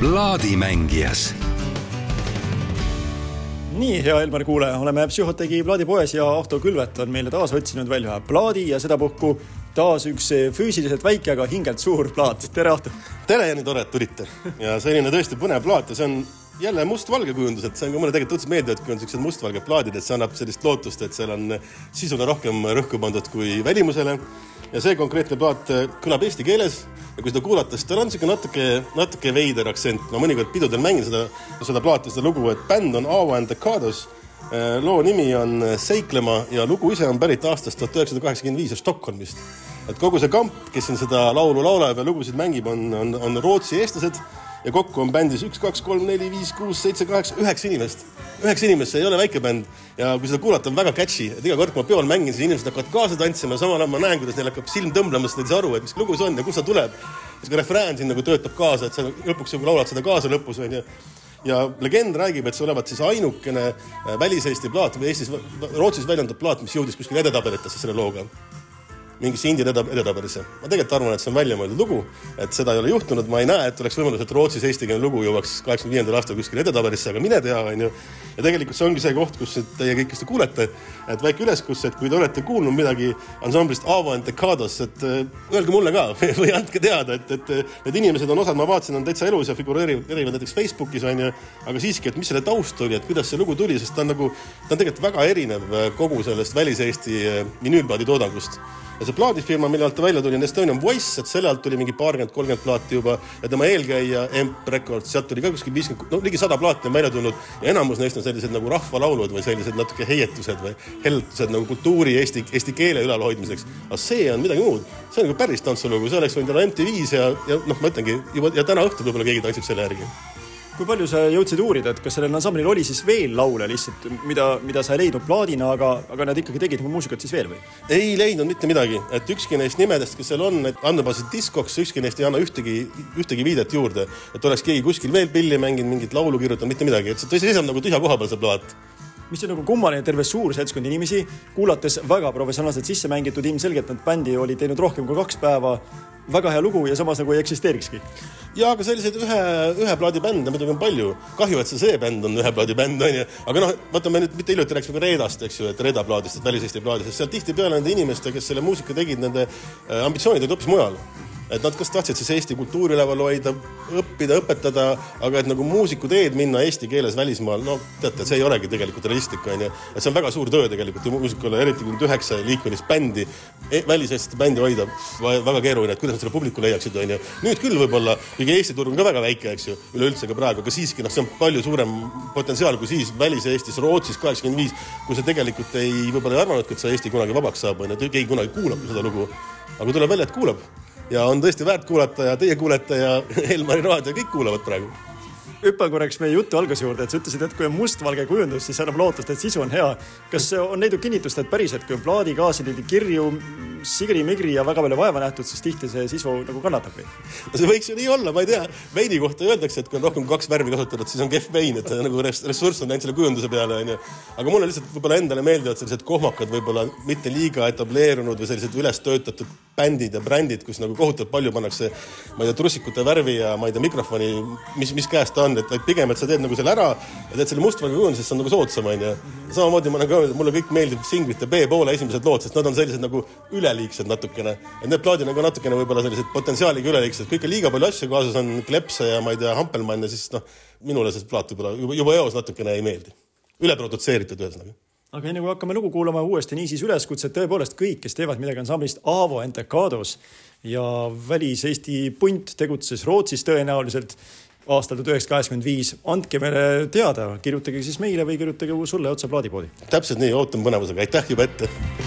plaadimängijas nii, hea Elmar kuulaja, oleme Psühhotegi plaadipoes ja Ahto Külvet on meile taas otsinud välja plaadi ja sedapuhku taas üks füüsiliselt väike, aga hingelt suur plaat. tere, Ahto! tere ja nii tore, et tulite. ja selline tõesti põnev plaat ja see on jälle mustvalge kujundus, et see on ka mulle tegelikult õudselt meeldiv, et kui on siuksed mustvalged plaadid, et see annab sellist lootust, et seal on sisule rohkem rõhku pandud kui välimusele. Ja see konkreetne plaat kõlab eesti keeles ja kui seda kuulata, siis tal on siuke natuke, natuke veider aktsent. ma mõnikord pidudel mängin seda, seda plaati, seda lugu, et bänd on Ava and the Cardos. Äh, loo nimi on Seiklema ja lugu ise on pärit aastast tuhat üheksasada kaheksakümmend viis Stockholmist. et kogu see kamp, kes siin seda laulu laulab ja lugusid mängib, on, on, on Rootsi eestlased ja kokku on bändis üks, kaks, kolm, neli, viis, kuus, seitse, kaheksa, üheksa inimest. üheksa inimest, see ei ole väike bänd. Ja kui seda kuulata, on väga catchy, et iga kord, kui ma peol mängin, siis inimesed hakkavad kaasa tantsima. Samal ajal ma näen, kuidas neil hakkab silm tõmblema, sest nad ei saa aru, et mis lugu see on ja kust ta tuleb. siis ka refrään siin nagu töötab kaasa, et sa lõpuks nagu laulad seda kaasa lõpus onju ja legend räägib, et see olevat siis ainukene äh, väliseesti plaat või Eestis, Rootsis väljendatud plaat, mis jõudis kuskile edetabelitesse selle looga mingisse indie edetabelisse. ma tegelikult arvan, et see on väljamõeldud lugu, et seda ei ole juhtunud, ma ei näe, et oleks võimalus, et Rootsis eestikeelne lugu jõuaks kaheksakümne viiendal aastal kuskile edetabelisse, aga mine tea, onju. ja tegelikult see ongi see koht, kus teie kõik, kes te kuulete, et väike üleskutse, et kui te olete kuulnud midagi ansamblist Ava and Decados, et äh, öelge mulle ka või andke teada, et, et need inimesed on osad, ma vaatasin, on täitsa elus ja figureerivad näiteks Facebookis onju, aga siiski, et mis selle taust oli, et kuidas see lugu tuli, sest ta on nagu, ta on tegelikult väga erinev äh, kogu sellest väliseesti äh, vinüülplaadi toodangust ja see plaadifirma, mille alt ta välja tuli, on Estonian Voice, et selle alt tuli mingi paarkümmend, kolmkümmend plaati juba. Ja tema eelkäija Emp Records, sealt tuli ka kuskil viiskümmend, no ligi sada plaati on välja tulnud. Ja enamus neist on sellised nagu rahvalaulud või sellised natuke heietused või hellutused nagu kultuuri, eesti, eesti keele ülalhoidmiseks. aga see on midagi muud, see on nagu päris tantsulugu, see oleks võinud olla MTV-s ja, ja noh, ma ütlengi juba ja täna õhtul võib-olla keegi tantsib selle järgi kui palju sa jõudsid uurida, et kas sellel ansamblil oli siis veel laule lihtsalt, mida, mida sa ei leidnud plaadina, aga, aga nad ikkagi tegid nagu muusikat siis veel või? ei leidnud mitte midagi, et ükski neist nimedest, kes seal on, et andmebaasis diskoks, ükski neist ei anna ühtegi, ühtegi viidet juurde, et oleks keegi kuskil veel pilli mänginud, mingit laulu kirjutanud, mitte midagi, et see seisab nagu tühja koha peal, see plaat mis on nagu kummaline, terve suur seltskond inimesi, kuulates väga professionaalselt sisse mängitud, ilmselgelt nad bändi olid teinud rohkem kui kaks päeva väga hea lugu ja samas nagu ei eksisteerikski. ja aga selliseid ühe, ühe plaadi bände muidugi on palju. kahju, et see see bänd on ühe plaadi bänd onju, aga noh, vaata me nüüd mitte hiljuti rääkisime ka Reedast, eks ju, et Reeda plaadist, et väliseesti plaadist, seal tihtipeale nende inimeste, kes selle muusika tegid, nende äh, ambitsioonid olid hoopis mujal et nad kas tahtsid siis Eesti kultuuri üleval hoida, õppida, õpetada, aga et nagu muusikuteed minna eesti keeles välismaal, no teate, see ei olegi tegelikult realistlik, onju. et see on väga suur töö tegelikult ju muusikule, eriti kui nüüd üheksa liikmelist bändi e, väliseesti bändi hoida, väga keeruline, et kuidas nad selle publiku leiaksid, onju. nüüd küll võib-olla, kuigi Eesti turg on ka väga väike, eks ju, üleüldse ka praegu, aga siiski noh, see on palju suurem potentsiaal kui siis Välis-Eestis, Rootsis kaheksakümmend viis, kui sa tegelikult ei, võib-olla ei arvanudki, et see Eesti kunagi vabaks saab, onju, keegi kunagi kuulab seda lugu. aga tuleb välja, et kuulab ja on tõesti väärt kuulata ja teie kuulete ja Elmari raadio kõik kuulavad praegu hüppan korraks meie jutu alguse juurde, et sa ütlesid, et kui on mustvalge kujundus, siis annab lootust, et sisu on hea. kas on leidnud kinnitust, et päriselt, kui on plaadikaaside kirju sigri-migri ja väga palju vaeva nähtud, siis tihti see sisu nagu kannatab või? no see võiks ju nii olla, ma ei tea. veini kohta öeldakse, et kui on rohkem kui kaks värvi kasutatud, siis on kehv vein, et nagu ressurss on läinud selle kujunduse peale, onju. aga mulle lihtsalt võib-olla endale meeldivad sellised kohmakad, võib-olla mitte liiga etableerunud või sellised üles töötatud bändid ja brändid, kus nagu kohutavalt palju pannakse, ma ei tea, trussikute värvi ja ma ei tea, mikrofoni, mis, mis käes ta on, et pigem, et sa teed nagu selle ära ja teed selle mustvalge kujunduse, see on nagu soodsam, onju. samamoodi ma olen ka öelnud, et mulle kõik meeldib singlite B-poole esimesed lood, sest nad on sellised nagu üleliigsed natukene. et need plaadid on ka natukene võib-olla sellised potentsiaaliga üleliigsed, kui ikka liiga palju asju kaasas on, klepse ja ma ei tea, Hampelmann ja siis noh, minule see plaat võib-olla juba, juba eos natukene ei meeldi. üleprodutseeritud ühesõnaga aga enne kui hakkame lugu kuulama uuesti, niisiis üleskutse, et tõepoolest kõik, kes teevad midagi ansamblist Avo Entecados ja välis-Eesti punt tegutses Rootsis tõenäoliselt aastal tuhat üheksasada kaheksakümmend viis. andke meile teada, kirjutage siis meile või kirjutage sulle otse plaadipoodi. täpselt nii, ootan põnevusega, aitäh juba ette